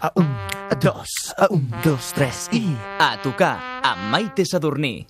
A un, a dos, a un, dos, tres i... A tocar amb Maite Sadurní.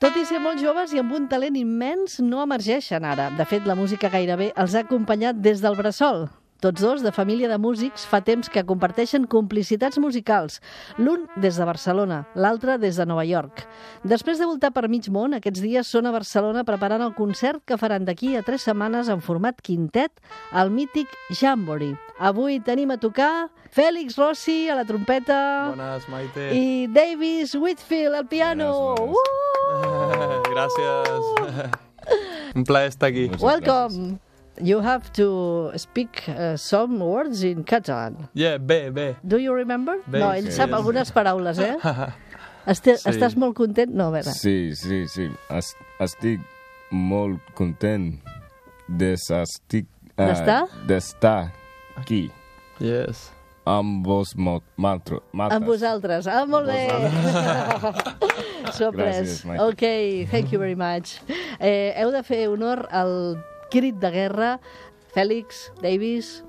Tot i ser molt joves i amb un talent immens, no emergeixen ara. De fet, la música gairebé els ha acompanyat des del bressol. Tots dos, de família de músics, fa temps que comparteixen complicitats musicals, l'un des de Barcelona, l'altre des de Nova York. Després de voltar per mig món, aquests dies són a Barcelona preparant el concert que faran d'aquí a tres setmanes en format quintet al mític Jamboree. Avui tenim a tocar Fèlix Rossi a la trompeta Bones, Maite. i Davis Whitfield al piano. Bones, Uh! Gràcies. Un plaer estar aquí. Moltes Welcome. You have to speak uh, some words in Catalan. Yeah, bé, bé. Do you remember? Bé, no, ell sí. sap algunes paraules, eh? Este, Sí. Estàs molt content? No, a veure. Sí, sí, sí. Es, estic molt content d'estic... eh, D'estar? D'estar aquí Yes. amb vos maltro, maltres. Amb vosaltres. Ah, molt bé. Sorprès. Gràcies, Mike. Ok, thank you very much. Eh, heu de fer honor al crit de guerra. Fèlix, Davis,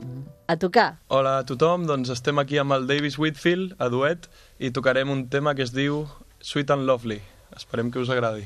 a tocar. Hola a tothom, doncs estem aquí amb el Davis Whitfield, a duet, i tocarem un tema que es diu Sweet and Lovely. Esperem que us agradi.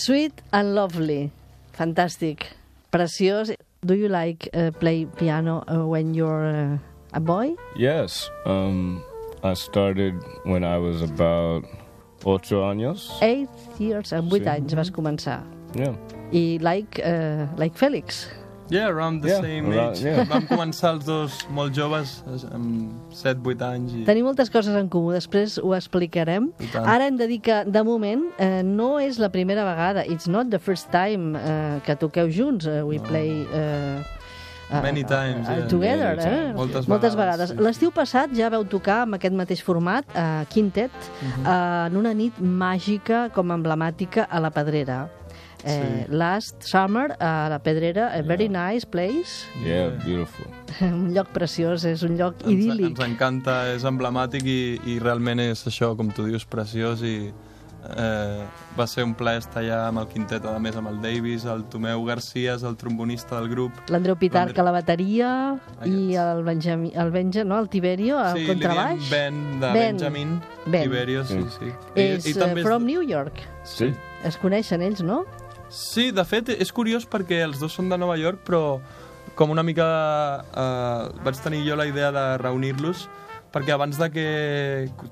Sweet and Lovely. Fantàstic. Preciós. Do you like uh, play piano uh, when you're uh, a boy? Yes. Um, I started when I was about ocho años. Eight years, amb vuit Sí. anys vas començar. Yeah. I like, uh, like Fèlix. Yeah, around the Yeah, same around- age. yeah. Vam començar els dos molt joves, amb 7-8 anys. I... Tenim moltes coses en comú, després ho explicarem. Ara hem de dir que, de moment, eh, no és la primera vegada, it's not the first time eh, que toqueu junts, eh, we play... Eh, eh, Many times, eh, yeah. together, Many eh? Moltes Moltes vegades, vegades. sí, sí. L'estiu passat ja veu tocar amb aquest mateix format, eh, quintet, Mhm. eh, en una nit màgica com emblemàtica a la Pedrera. Eh, Sí. Last summer a la Pedrera, a very nice place, Yeah, Yeah. beautiful. un lloc preciós, és un lloc Ens, idíl·lic. ens encanta, és emblemàtic i, i realment és això, com tu dius, preciós i eh, va ser un plaer estar allà amb el quintet, a més amb el Davis, el Tomeu Garcia, el trombonista del grup. L'Andreu Pitarc a la bateria i el Benjamí, el Benja, no? el Tiberio al sí, contrabaix. diem Ben, de Ben. Benjamin Ben. Tiberio, sí, sí. És I, i eh, també és- from New York. Sí. Es coneixen ells, no? Sí, de fet, és curiós perquè els dos són de Nova York, però com una mica eh, vaig tenir jo la idea de reunir-los perquè abans de que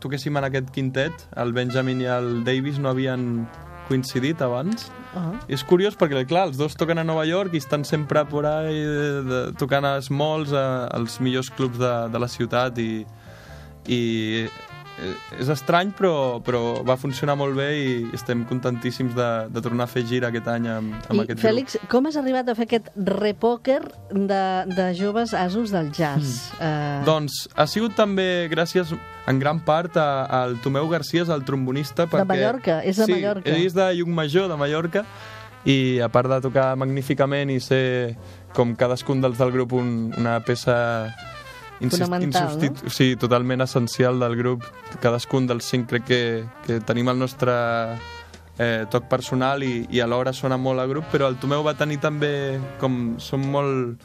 toquéssim en aquest quintet, el Benjamin i el Davis no havien coincidit abans. Uh És curiós perquè, clar, els dos toquen a Nova York i estan sempre por ahí de, de, tocant a Smalls, a, als millors clubs de, de la ciutat i, i eh, és estrany però, però va funcionar molt bé i estem contentíssims de, de tornar a fer gira aquest any amb, amb I, aquest Fèlix, com has arribat a fer aquest repòquer de, de joves asos del jazz? Mm. Eh, Doncs ha sigut també gràcies en gran part a- al Tomeu Garcia, el trombonista. Perquè, Mallorca, és de sí, Mallorca. ell és de Llucmajor, de Mallorca, i a part de tocar magníficament i ser, com cadascun dels del grup, un, una peça insubstitu- Sí, totalment essencial del grup. Cadascun dels cinc crec que, que tenim el nostre eh, toc personal i, i alhora sona molt al grup, però el Tomeu va tenir també, com som molt,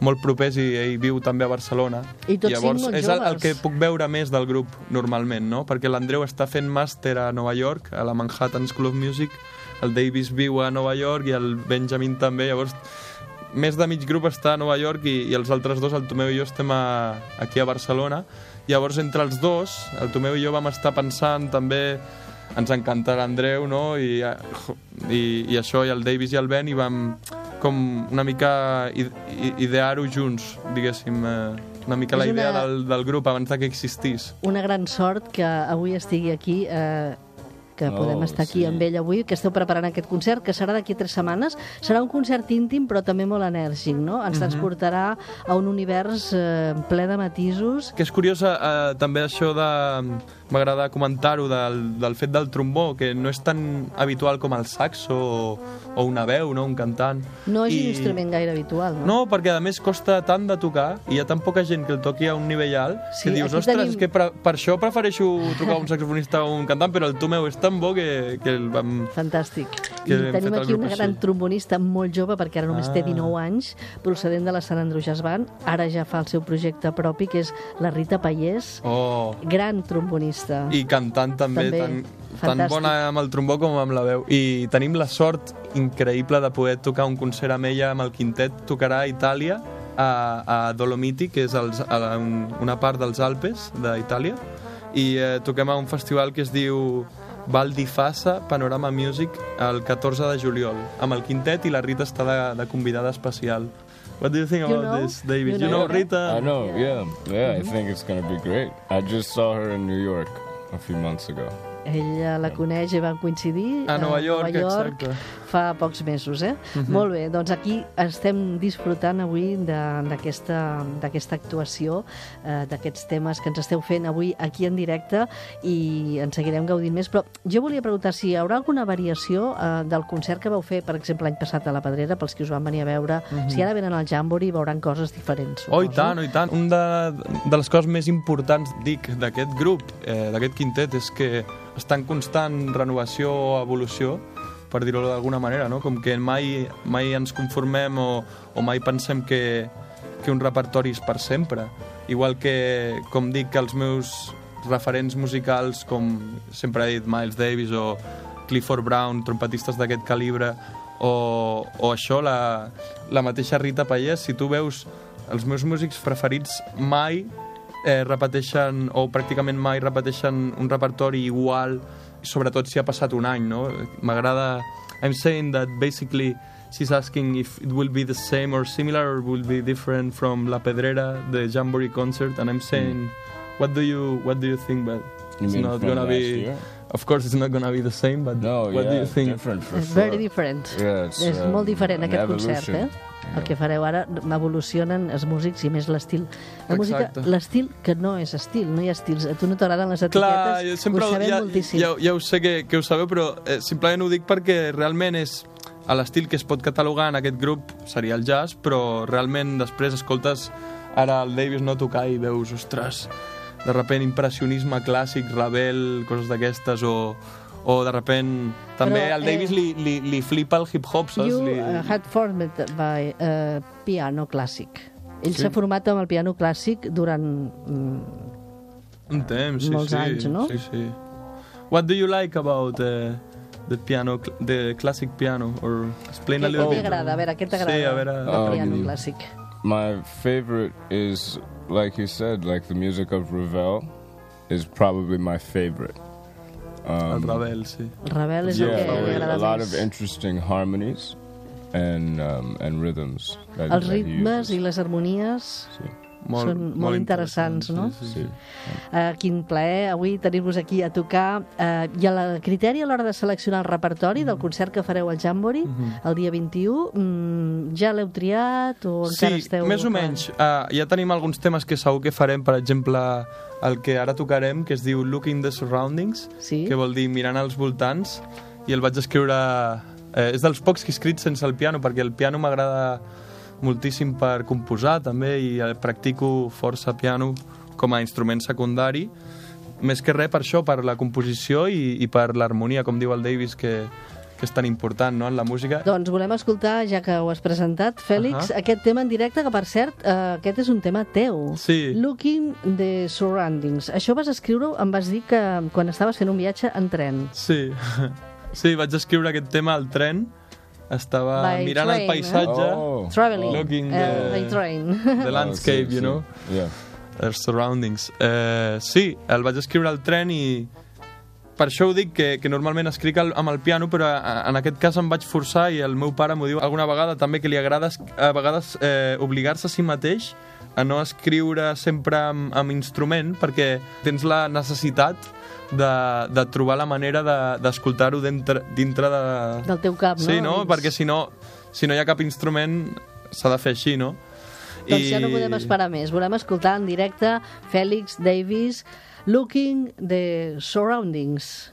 molt propers i ell viu també a Barcelona. I tots Llavors, cinc molt és el, el que puc veure més del grup normalment, no? Perquè l'Andreu està fent màster a Nova York, a la Manhattan School of Music, el Davis viu a Nova York i el Benjamin també, llavors més de mig grup està a Nova York i, i els altres dos, el Tomeu i jo, estem a, aquí a Barcelona. Llavors, entre els dos, el Tomeu i jo vam estar pensant també ens encanta l'Andreu, no? I, i, I això, i el Davis i el Ben, i vam com una mica idear-ho junts, diguéssim, eh, una mica la idea una- del, del grup abans de que existís. Una gran sort que avui estigui aquí, eh, que Oh, podem estar aquí sí. amb ell avui, que esteu preparant aquest concert, que serà d'aquí tres setmanes. Serà un concert íntim, però també molt enèrgic, no? Mhm. Ens transportarà a un univers eh, ple de matisos. Que és curiós eh, també això de... M'agrada comentar-ho del, del fet del trombó, que no és tan habitual com el saxo o, o una veu, no? un cantant. No és I- un instrument gaire habitual, no? No, perquè a més costa tant de tocar i hi ha tan poca gent que el toqui a un nivell alt Sí, que dius, ostres, tenim- que per, per això prefereixo trucar a un saxofonista o un cantant, però el Tomeu és tan bo que, que el vam... Fantàstic. Que I tenim aquí una gran així. trombonista molt jove, perquè ara només té Ah. 19 anys, procedent de la Sant Andreu Jazz Band. Ara ja fa el seu projecte propi, que és la Rita Pallés, Oh, gran trombonista. I cantant també, També. tan, tan bona amb el trombó com amb la veu. I tenim la sort increïble de poder tocar un concert amb ella, amb el quintet. Tocarà a Itàlia, a, a Dolomiti, que és els, a la, un, una part dels Alpes d'Itàlia, i eh, toquem a un festival que es diu Val di Fassa Panorama Music el 14 de juliol, amb el quintet i la Rita està de, de convidada especial. What do you think You about know? this, David? You You know, know? Rita? I know, yeah. Yeah, I think it's going to be great. I just saw her in New York a few months ago. Ella la coneix i van coincidir A Nova York, Nova York exacte. Fa pocs mesos. Eh? Molt bé, doncs aquí estem disfrutant avui de- d'aquesta actuació, eh, d'aquests temes que ens esteu fent avui aquí en directe i en seguirem gaudint més. Però jo volia preguntar si hi haurà alguna variació eh, del concert que vau fer, per exemple, l'any passat a la Pedrera, pels que us van venir a veure. Si ara venen al Jamboree veuran coses diferents. Oh, i tant, oh, i tant. Un de, de les coses més importants, dic, d'aquest grup, eh, d'aquest quintet, és que està en constant renovació o evolució, per dir-ho d'alguna manera, no? Com que mai, mai ens conformem o, o mai pensem que, que un repertori és per sempre. Igual que, com dic, que els meus referents musicals, com sempre he dit Miles Davis o Clifford Brown, trompetistes d'aquest calibre, o, o això, la, la mateixa Rita Payés, si tu veus els meus músics preferits mai eh, repeteixen, o pràcticament mai repeteixen un repertori igual, sobretot si ha passat un any, no? M'agrada... I'm saying that basically she's asking if it will be the same or similar or will be different from La Pedrera, the Jamboree concert, and I'm saying, what do you what do you think? But You it's not gonna be. year? Of course, it's not gonna be the same. But No, what yeah, do you think? different for sure. very different. Yeah, it's, és um, molt diferent aquest concert, evolution. eh? El que fareu ara evolucionen els músics i més l'estil. La música, l'estil que no és estil, no hi ha estils. A tu no t'agraden les Clar, etiquetes, jo sempre ho sabem ja, moltíssim. ja, ja ho sé que, que ho sabeu, però eh, simplement ho dic perquè realment és a l'estil que es pot catalogar en aquest grup seria el jazz, però realment després escoltes ara el Davis no tocar i veus, ostres, de repent impressionisme clàssic, rebel, coses d'aquestes, o, o de repent també Però, al Davis eh, li, li, li flipa el hip-hop, saps? You li... uh, had formed by uh, piano clàssic. Ell Sí. s'ha format amb el piano clàssic durant... Mm, Un temps, sí, molts sí. anys, no? Sí, sí. What do you like about uh, the piano, the classic piano? Or explain a què little què bit. t'agrada? A veure, què t'agrada Sí, a veure... Um, piano clàssic? My favorite is, like you said, like the music of Ravel is probably my favorite. El Um, rebel, sí. El rebel és yeah, el que agrada a lot més. of interesting harmonies and um, and rhythms. That, Els ritmes i les harmonies Sí. Són molt interessants, no? Sí, sí, Sí. sí. Uh, quin plaer avui tenir-vos aquí a tocar. Uh, hi ha el criteri a l'hora de seleccionar el repertori del concert que fareu al Jamboree Mhm. el dia 21. Mm, ja l'heu triat o encara Sí, esteu... més o menys. Uh, ja tenim alguns temes que segur que farem, per exemple, el que ara tocarem, que es diu Looking the Surroundings, Sí? que vol dir mirant als voltants, i el vaig escriure... Eh, és dels pocs que he escrit sense el piano, perquè el piano m'agrada moltíssim per composar, també, i eh, practico força piano com a instrument secundari, més que res per això, per la composició i, i per l'harmonia, com diu el Davis, que, que és tan important no, en la música. Doncs volem escoltar, ja que ho has presentat, Fèlix, Ahà. aquest tema en directe, que per cert, uh, aquest és un tema teu. Sí. Looking the Surroundings. Això vas escriure, em vas dir que quan estaves fent un viatge en tren. Sí, sí, vaig escriure aquest tema al tren, estava By mirant train, el paisatge, Oh. Traveling. Looking uh, the- by train. the Oh, landscape, sí, you sí. know, Yeah. the surroundings. Eh, sí, el vaig escriure al tren i per això ho dic, que, que normalment escric al, amb el piano, però a, en aquest cas em vaig forçar i el meu pare m'ho diu alguna vegada també que li agrada a vegades eh, obligar-se a si mateix a no escriure sempre amb, amb instrument perquè tens la necessitat de, de trobar la manera de- d'escoltar-ho de, dintre, dintre de, Del teu cap, no? Sí, no? Dins. Perquè si no, si no hi ha cap instrument, s'ha de fer així, no? Doncs ja no podem esperar més. Volem escoltar en directe Fèlix Davis, Looking the Surroundings.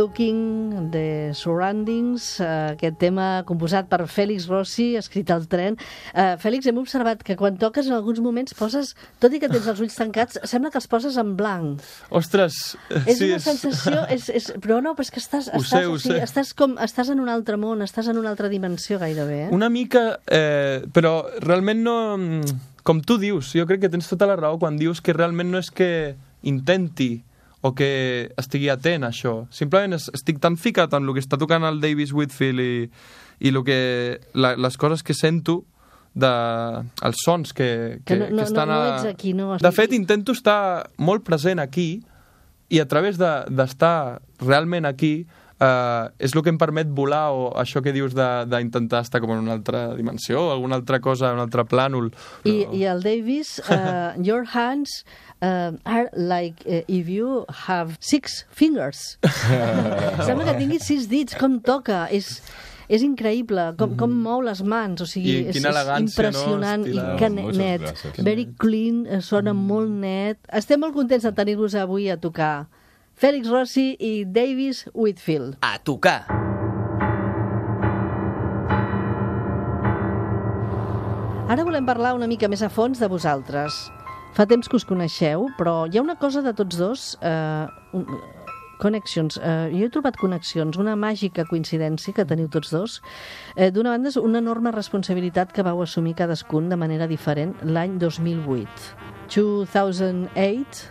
Looking, The Surroundings, uh, aquest tema composat per Fèlix Rossi, escrit al tren. Uh, Fèlix, hem observat que quan toques en alguns moments poses, tot i que tens els ulls tancats, sembla que els poses en blanc. Ostres, És sí, una sensació, és, és, però no, però és que estàs, Ho estàs, sé, ho o sigui, sé. estàs, com, estàs en un altre món, estàs en una altra dimensió gairebé, eh? Una mica, eh, però realment no... Com tu dius, jo crec que tens tota la raó quan dius que realment no és que intenti o que estigui atent a això. Simplement es, estic tan ficat en el que està tocant el Davis Whitfield i, i lo que, la, les coses que sento de, els sons que, Que que, no- no- que estan no a... ets aquí, no? De fet, intento estar molt present aquí i a través de- d'estar de, realment aquí eh, és el que em permet volar o això que dius d'intentar estar com en una altra dimensió o alguna altra cosa, un altre plànol. I, I el Davis, uh, your hands uh, are like uh, if you have six fingers. Sembla que tinguis sis dits, com toca. És, és increïble com, com mou les mans, o sigui, I és, és no? impressionant Estil- i que net, very clean, sona molt net. Estem molt contents de tenir-vos avui a tocar. Fèlix Rossi i Davis Whitfield. A tocar. Ara volem parlar una mica més a fons de vosaltres. Fa temps que us coneixeu, però hi ha una cosa de tots dos, eh, un, connexions. Eh, jo he trobat connexions, una màgica coincidència que teniu tots dos. Eh, D'una banda, és una enorme responsabilitat que vau assumir cadascun de manera diferent l'any 2008. 2008,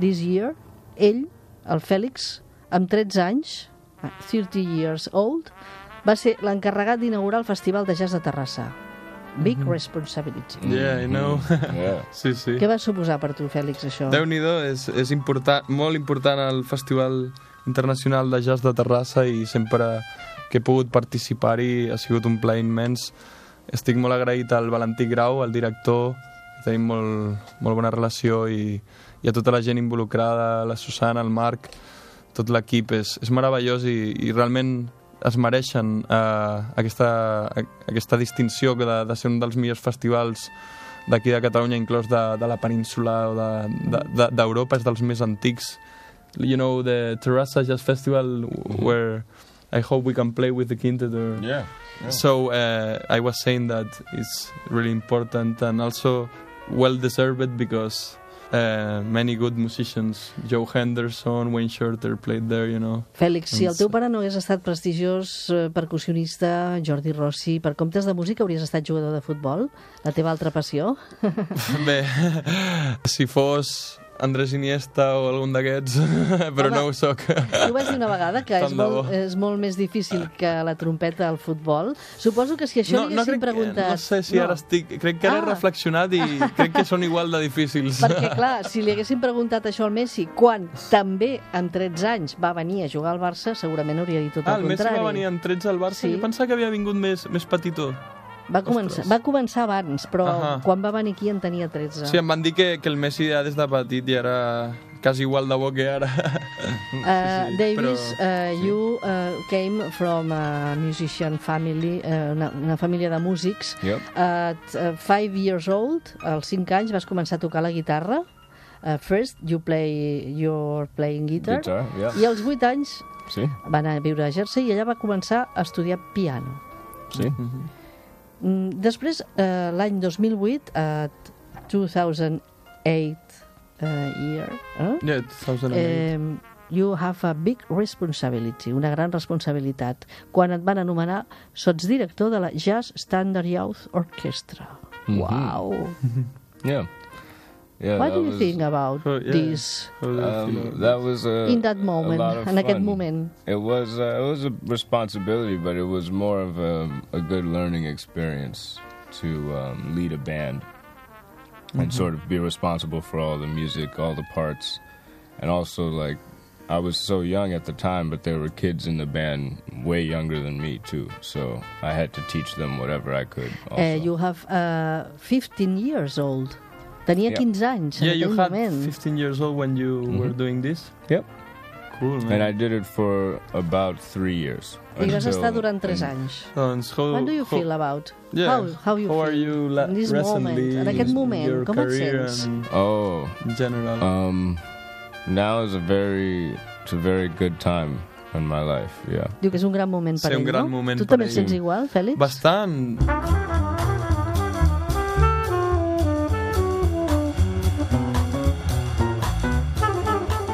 this year, ell, el Fèlix, amb 13 anys, ah, 30 years old, va ser l'encarregat d'inaugurar el Festival de Jazz de Terrassa. Big responsibility. Yeah, I know. Yeah. sí, sí. Què va suposar per tu, Fèlix, això? Déu-n'hi-do, és, és important, molt important el Festival Internacional de Jazz de Terrassa i sempre que he pogut participar-hi ha sigut un plaer immens. Estic molt agraït al Valentí Grau, al director, tenim molt, molt bona relació i, i a tota la gent involucrada, la Susana, el Marc, tot l'equip, és, és meravellós i, i realment es mereixen uh, aquesta, aquesta distinció de, de ser un dels millors festivals d'aquí de Catalunya, inclòs de, de la península o d'Europa, de, de, d'Europa, és dels més antics. You know, the Terrassa Jazz Festival, where I hope we can play with the quintet. Or... Yeah. yeah. So uh, I was saying that it's really important and also well deserved because uh, many good musicians, Joe Henderson, Wayne Shorter played there, you know. Fèlix, si el teu pare no hagués estat prestigiós eh, percussionista, Jordi Rossi, per comptes de música hauries estat jugador de futbol? La teva altra passió? Bé, si fos Andrés Iniesta o algun d'aquests, però Home, no ho soc. Jo vaig dir una vegada que és Tant molt, és molt més difícil que la trompeta al futbol. Suposo que si això li haguessin crec, preguntat... no sé si ara estic... Crec que ara Ah. he reflexionat i crec que són igual de difícils. Perquè, clar, si li haguessin preguntat això al Messi, quan també amb 13 anys va venir a jugar al Barça, segurament hauria dit tot Ah, el el Messi contrari. va venir amb 13 al Barça? Sí. Jo pensava que havia vingut més, més petitó. Va començar, Ostres. va començar abans, però Ahà. quan va venir aquí en tenia 13. Sí, em van dir que, que el Messi ja des de petit ja era quasi igual de bo que ara. Uh, Davis, però- uh, you uh, came from a musician family, uh, una, una família de músics. Yep. At uh, five years old, als 5 anys, vas començar a tocar la guitarra. Uh, first, you play, you're playing guitar. Guitar, yeah. I als 8 anys See? va anar a viure a Jersey i allà va començar a estudiar piano. See? Mm, Després, eh, l'any 2008, at 2008 uh, year, eh? Yeah, 2008. eh, you have a big responsibility, una gran responsabilitat, quan et van anomenar sotsdirector de la Jazz Standard Youth Orchestra. Wow! Yeah. Yeah. What do you was, think about Oh, yeah. this How do you feel? Um, that was a, in that moment, lot of en moment? It was uh, it was a responsibility, but it was more of a, a good learning experience to um, lead a band and sort of be responsible for all the music, all the parts, and also like I was so young at the time, but there were kids in the band way younger than me too, so I had to teach them whatever I could. Also. Uh, you have uh, 15 years old. Tenia Yeah. 15 anys en Yeah, you aquell had moment. 15 years old when you were doing this? Yep. Cool, man. And I did it for about three years. I vas estar durant 3 and- anys. Doncs, how, What do you how- feel about? Yeah. How, how you how feel are you la- in this recently? moment? En aquest moment, your com et sents? and Oh, in general. Um, now is a very it's a very good time in my life. Yeah. Diu que és un gran moment per Sí, ell, un gran no? moment tu també et ell. sents igual, Fèlix? Bastant.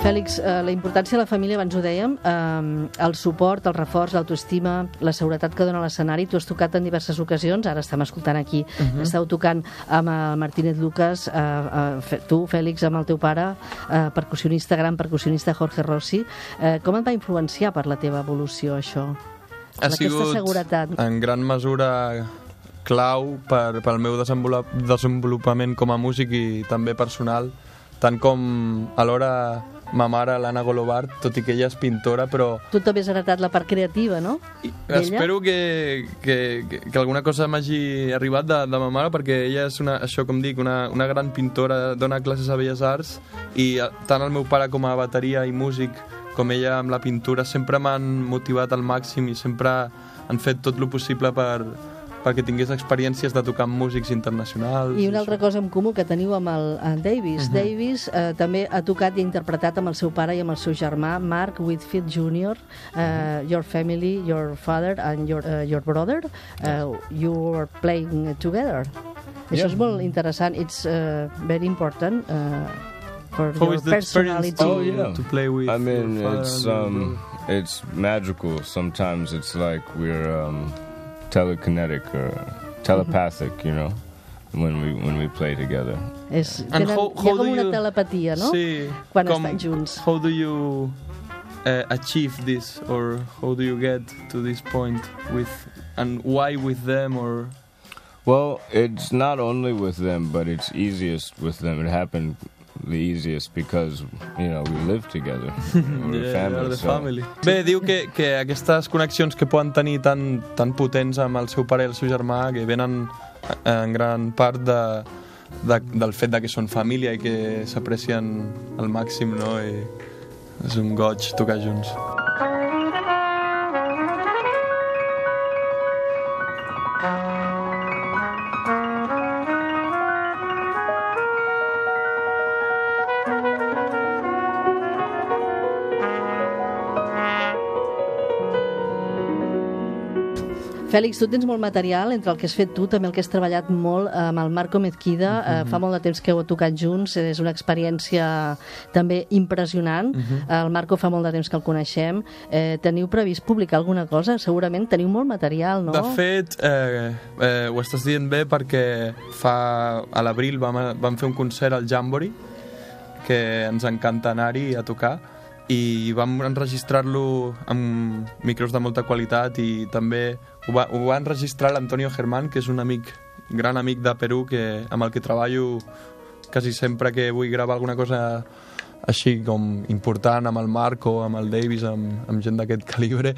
Fèlix, eh, la importància de la família, abans ho dèiem, eh, el suport, el reforç, l'autoestima, la seguretat que dona l'escenari. Tu has tocat en diverses ocasions, ara estem escoltant aquí, uh Mhm. -huh. esteu tocant amb el Martínez Lucas, eh, eh, tu, Fèlix, amb el teu pare, eh, percussionista, gran percussionista Jorge Rossi. Eh, com et va influenciar per la teva evolució, això? Ha sigut seguretat. en gran mesura clau per, pel meu desenvolupament, com a músic i també personal, tant com alhora ma mare, l'Anna Golobart, tot i que ella és pintora, però Tu també has heretat la part creativa, no? D'ella? espero que, que, que, que alguna cosa m'hagi arribat de, de ma mare, perquè ella és, una, això com dic, una, una gran pintora, dona classes a Belles Arts, i eh, tant el meu pare com a bateria i músic, com ella amb la pintura, sempre m'han motivat al màxim i sempre han fet tot el possible per, perquè tingués experiències de tocar amb músics internacionals. I una això. altra cosa en comú que teniu amb el en Davis. Davis eh, també ha tocat i ha interpretat amb el seu pare i amb el seu germà, Mark Whitfield Jr., uh, Your Family, Your Father and Your, uh, your Brother, uh, you were playing together. Això Yeah. és molt interessant. It's uh, very important uh, for How your personality. to, Oh, yeah. to play with I mean, your father it's um, it's magical. Sometimes it's like we're um, telekinetic or telepathic, you know, when we when we play together. És, tenen, how- hi ha how com do una you- telepatia, no? Sí, Quan com- estan junts. How do you uh, achieve this, or how do you get to this point with, and why with them, or Well, it's not only with them, but it's easiest with them. It happened the easiest because you know we live together. We're Yeah, family. you're the so- family. Bé, diu que, que aquestes connexions que poden tenir tan, tan potents amb el seu pare i el seu germà que venen en gran part de, de, del fet de que són família i que s'aprecien al màxim, no? I és un goig tocar junts. Fèlix, tu tens molt material entre el que has fet tu, també el que has treballat molt eh, amb el Marco Mezquida, eh, fa molt de temps que heu tocat junts, és una experiència també impressionant. El Marco fa molt de temps que el coneixem. Eh, teniu previst publicar alguna cosa? Segurament teniu molt material, no? De fet, eh, eh, ho estàs dient bé perquè fa, a l'abril vam, vam fer un concert al Jamboree que ens encanta anar-hi a tocar i vam enregistrar-lo amb micros de molta qualitat i també ho va, ho va enregistrar l'Antonio Germán, que és un amic, gran amic de Perú que, amb el que treballo quasi sempre que vull gravar alguna cosa així com important amb el Marco, amb el Davis, amb, amb gent d'aquest calibre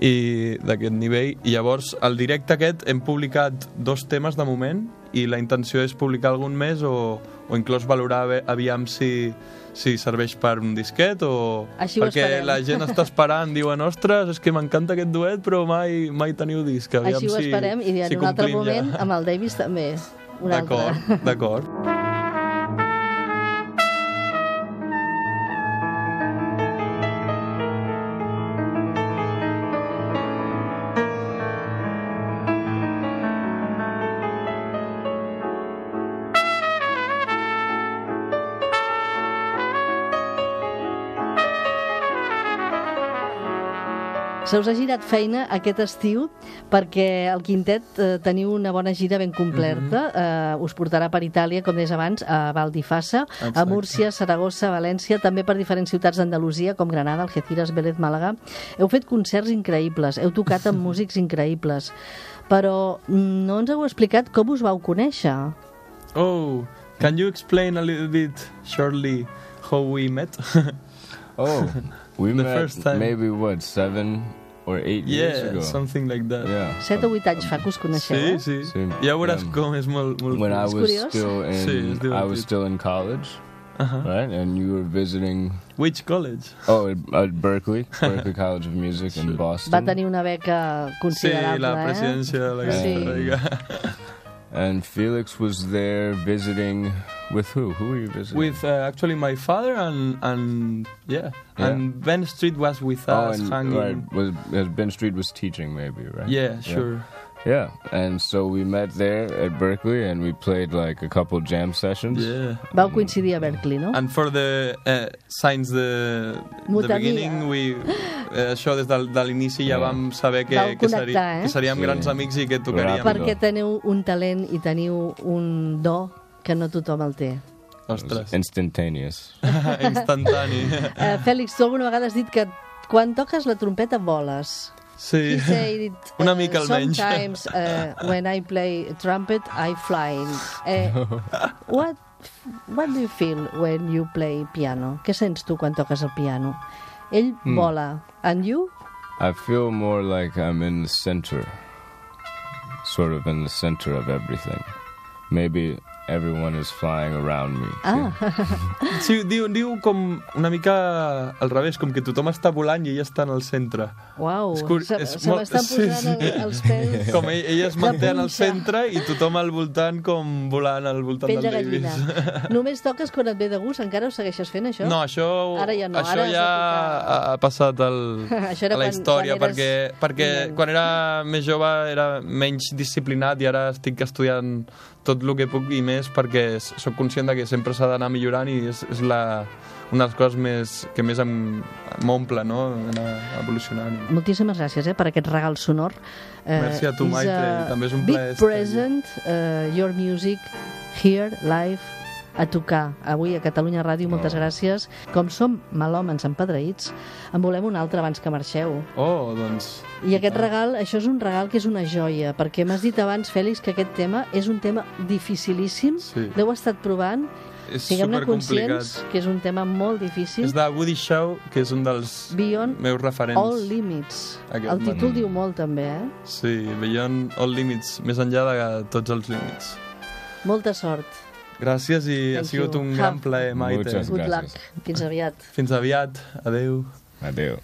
i d'aquest nivell. I llavors, al directe aquest hem publicat dos temes de moment i la intenció és publicar algun més o, o inclús valorar aviam si, si serveix per un disquet o... Així perquè esperem. la gent està esperant, diuen, ostres, és que m'encanta aquest duet, però mai, mai teniu disc. Aviam Així ho si, esperem, i en si un altre complim ja. moment amb el Davis també. D'acord, d'acord. Se us ha girat feina aquest estiu perquè el quintet eh, teniu una bona gira ben completa. Mhm. eh, us portarà per Itàlia, com deies abans, a Valdifassa, a. Múrcia, Saragossa, València, també per diferents ciutats d'Andalusia, com Granada, Algeciras, Vélez, Màlaga. Heu fet concerts increïbles, heu tocat amb músics increïbles, però mm, no ens heu explicat com us vau conèixer. Oh, can you explain a little bit shortly how we met? Oh, we The met first time. maybe what seven or eight years yeah, ago. something like that. Yeah. Set o vuit anys fa que us coneixeu, Sí, eh? sí. Sí. Ja veuràs Um, com és molt... molt When I was curiós. still in, Sí, I was still in college, Uh-huh. right? And you were visiting. Which college? Oh, at, at Berkeley, Berkeley College of Music in Boston. Va tenir una beca Sí, considerable, la eh? presidència de la Sí. And Felix was there visiting With who? Who were you visiting? With uh, actually my father and and yeah, Yeah. and Ben Street was with oh, us and hanging. right, was, uh, Ben Street was teaching, maybe, right? Yeah, sure. Yeah, and so we met there at Berkeley, and we played like a couple jam sessions. Yeah. Vau coincidir a Berkeley, no? And for the uh, signs the, the Mutania. beginning, we, eh, això des del, de l'inici ja vam saber que, Vau que, seri, connectar, eh? que seríem Sí. grans amics i que tocaríem. Perquè teniu un talent i teniu un do que no tothom el té. Ostres, instantaneous. instantani. Uh, Fèlix, tu alguna vegada has dit que quan toques la trompeta voles. Sí. He said it, Una mica almenys. Sometimes uh, when I play trumpet, I fly. Uh, what, what do you feel when you play piano? Què sents tu quan toques el piano? Ell Hmm. vola. And you? I feel more like I'm in the center, sort of in the center of everything. Maybe everyone is flying around me. Ah, Sí, diu, diu com una mica al revés, com que tothom està volant i ella està en el centre. uau. És cur- Se, és se molt- m'estan sí, posant sí. els pèls. Com ell, ella es manté en el centre i tothom al voltant com volant al voltant Pell de del gallina. Davis. Només toques quan et ve de gust? Encara ho segueixes fent, això? No, això, Ara ja no, això ara ja tocar- ha passat al, Això era a la quan- història, quan eres perquè, perquè quan era més jove era menys disciplinat i ara estic estudiant tot el que puc i més perquè sóc conscient de que sempre s'ha d'anar millorant i és, és la, una de les coses més, que més m'omple, no? Anar evolucionant. Moltíssimes gràcies eh, per aquest regal sonor. Eh, Merci a tu, Maite, a també és un big plaer aquí. present, uh, your music, here, live, a tocar. Avui a Catalunya Ràdio, moltes Oh. gràcies. Com som malòmens empadreïts, en volem un altre abans que marxeu. Oh, doncs... I aquest regal, això és un regal que és una joia, perquè m'has dit abans, Fèlix, que aquest tema és un tema dificilíssim. Sí. L'heu estat provant, És siguem-ne conscients que és un tema molt difícil. És de Woody Shaw, que és un dels Beyond meus referents. All Limits. Aquest El títol matí. diu molt, també, eh? Sí, Beyond All Limits, més enllà de tots els límits. Molta sort. Gràcies i ha Thank sigut you. un gran plaer, Maite. Muchas Good Gràcies. luck. Fins aviat. Fins aviat. Adeu. Adeu.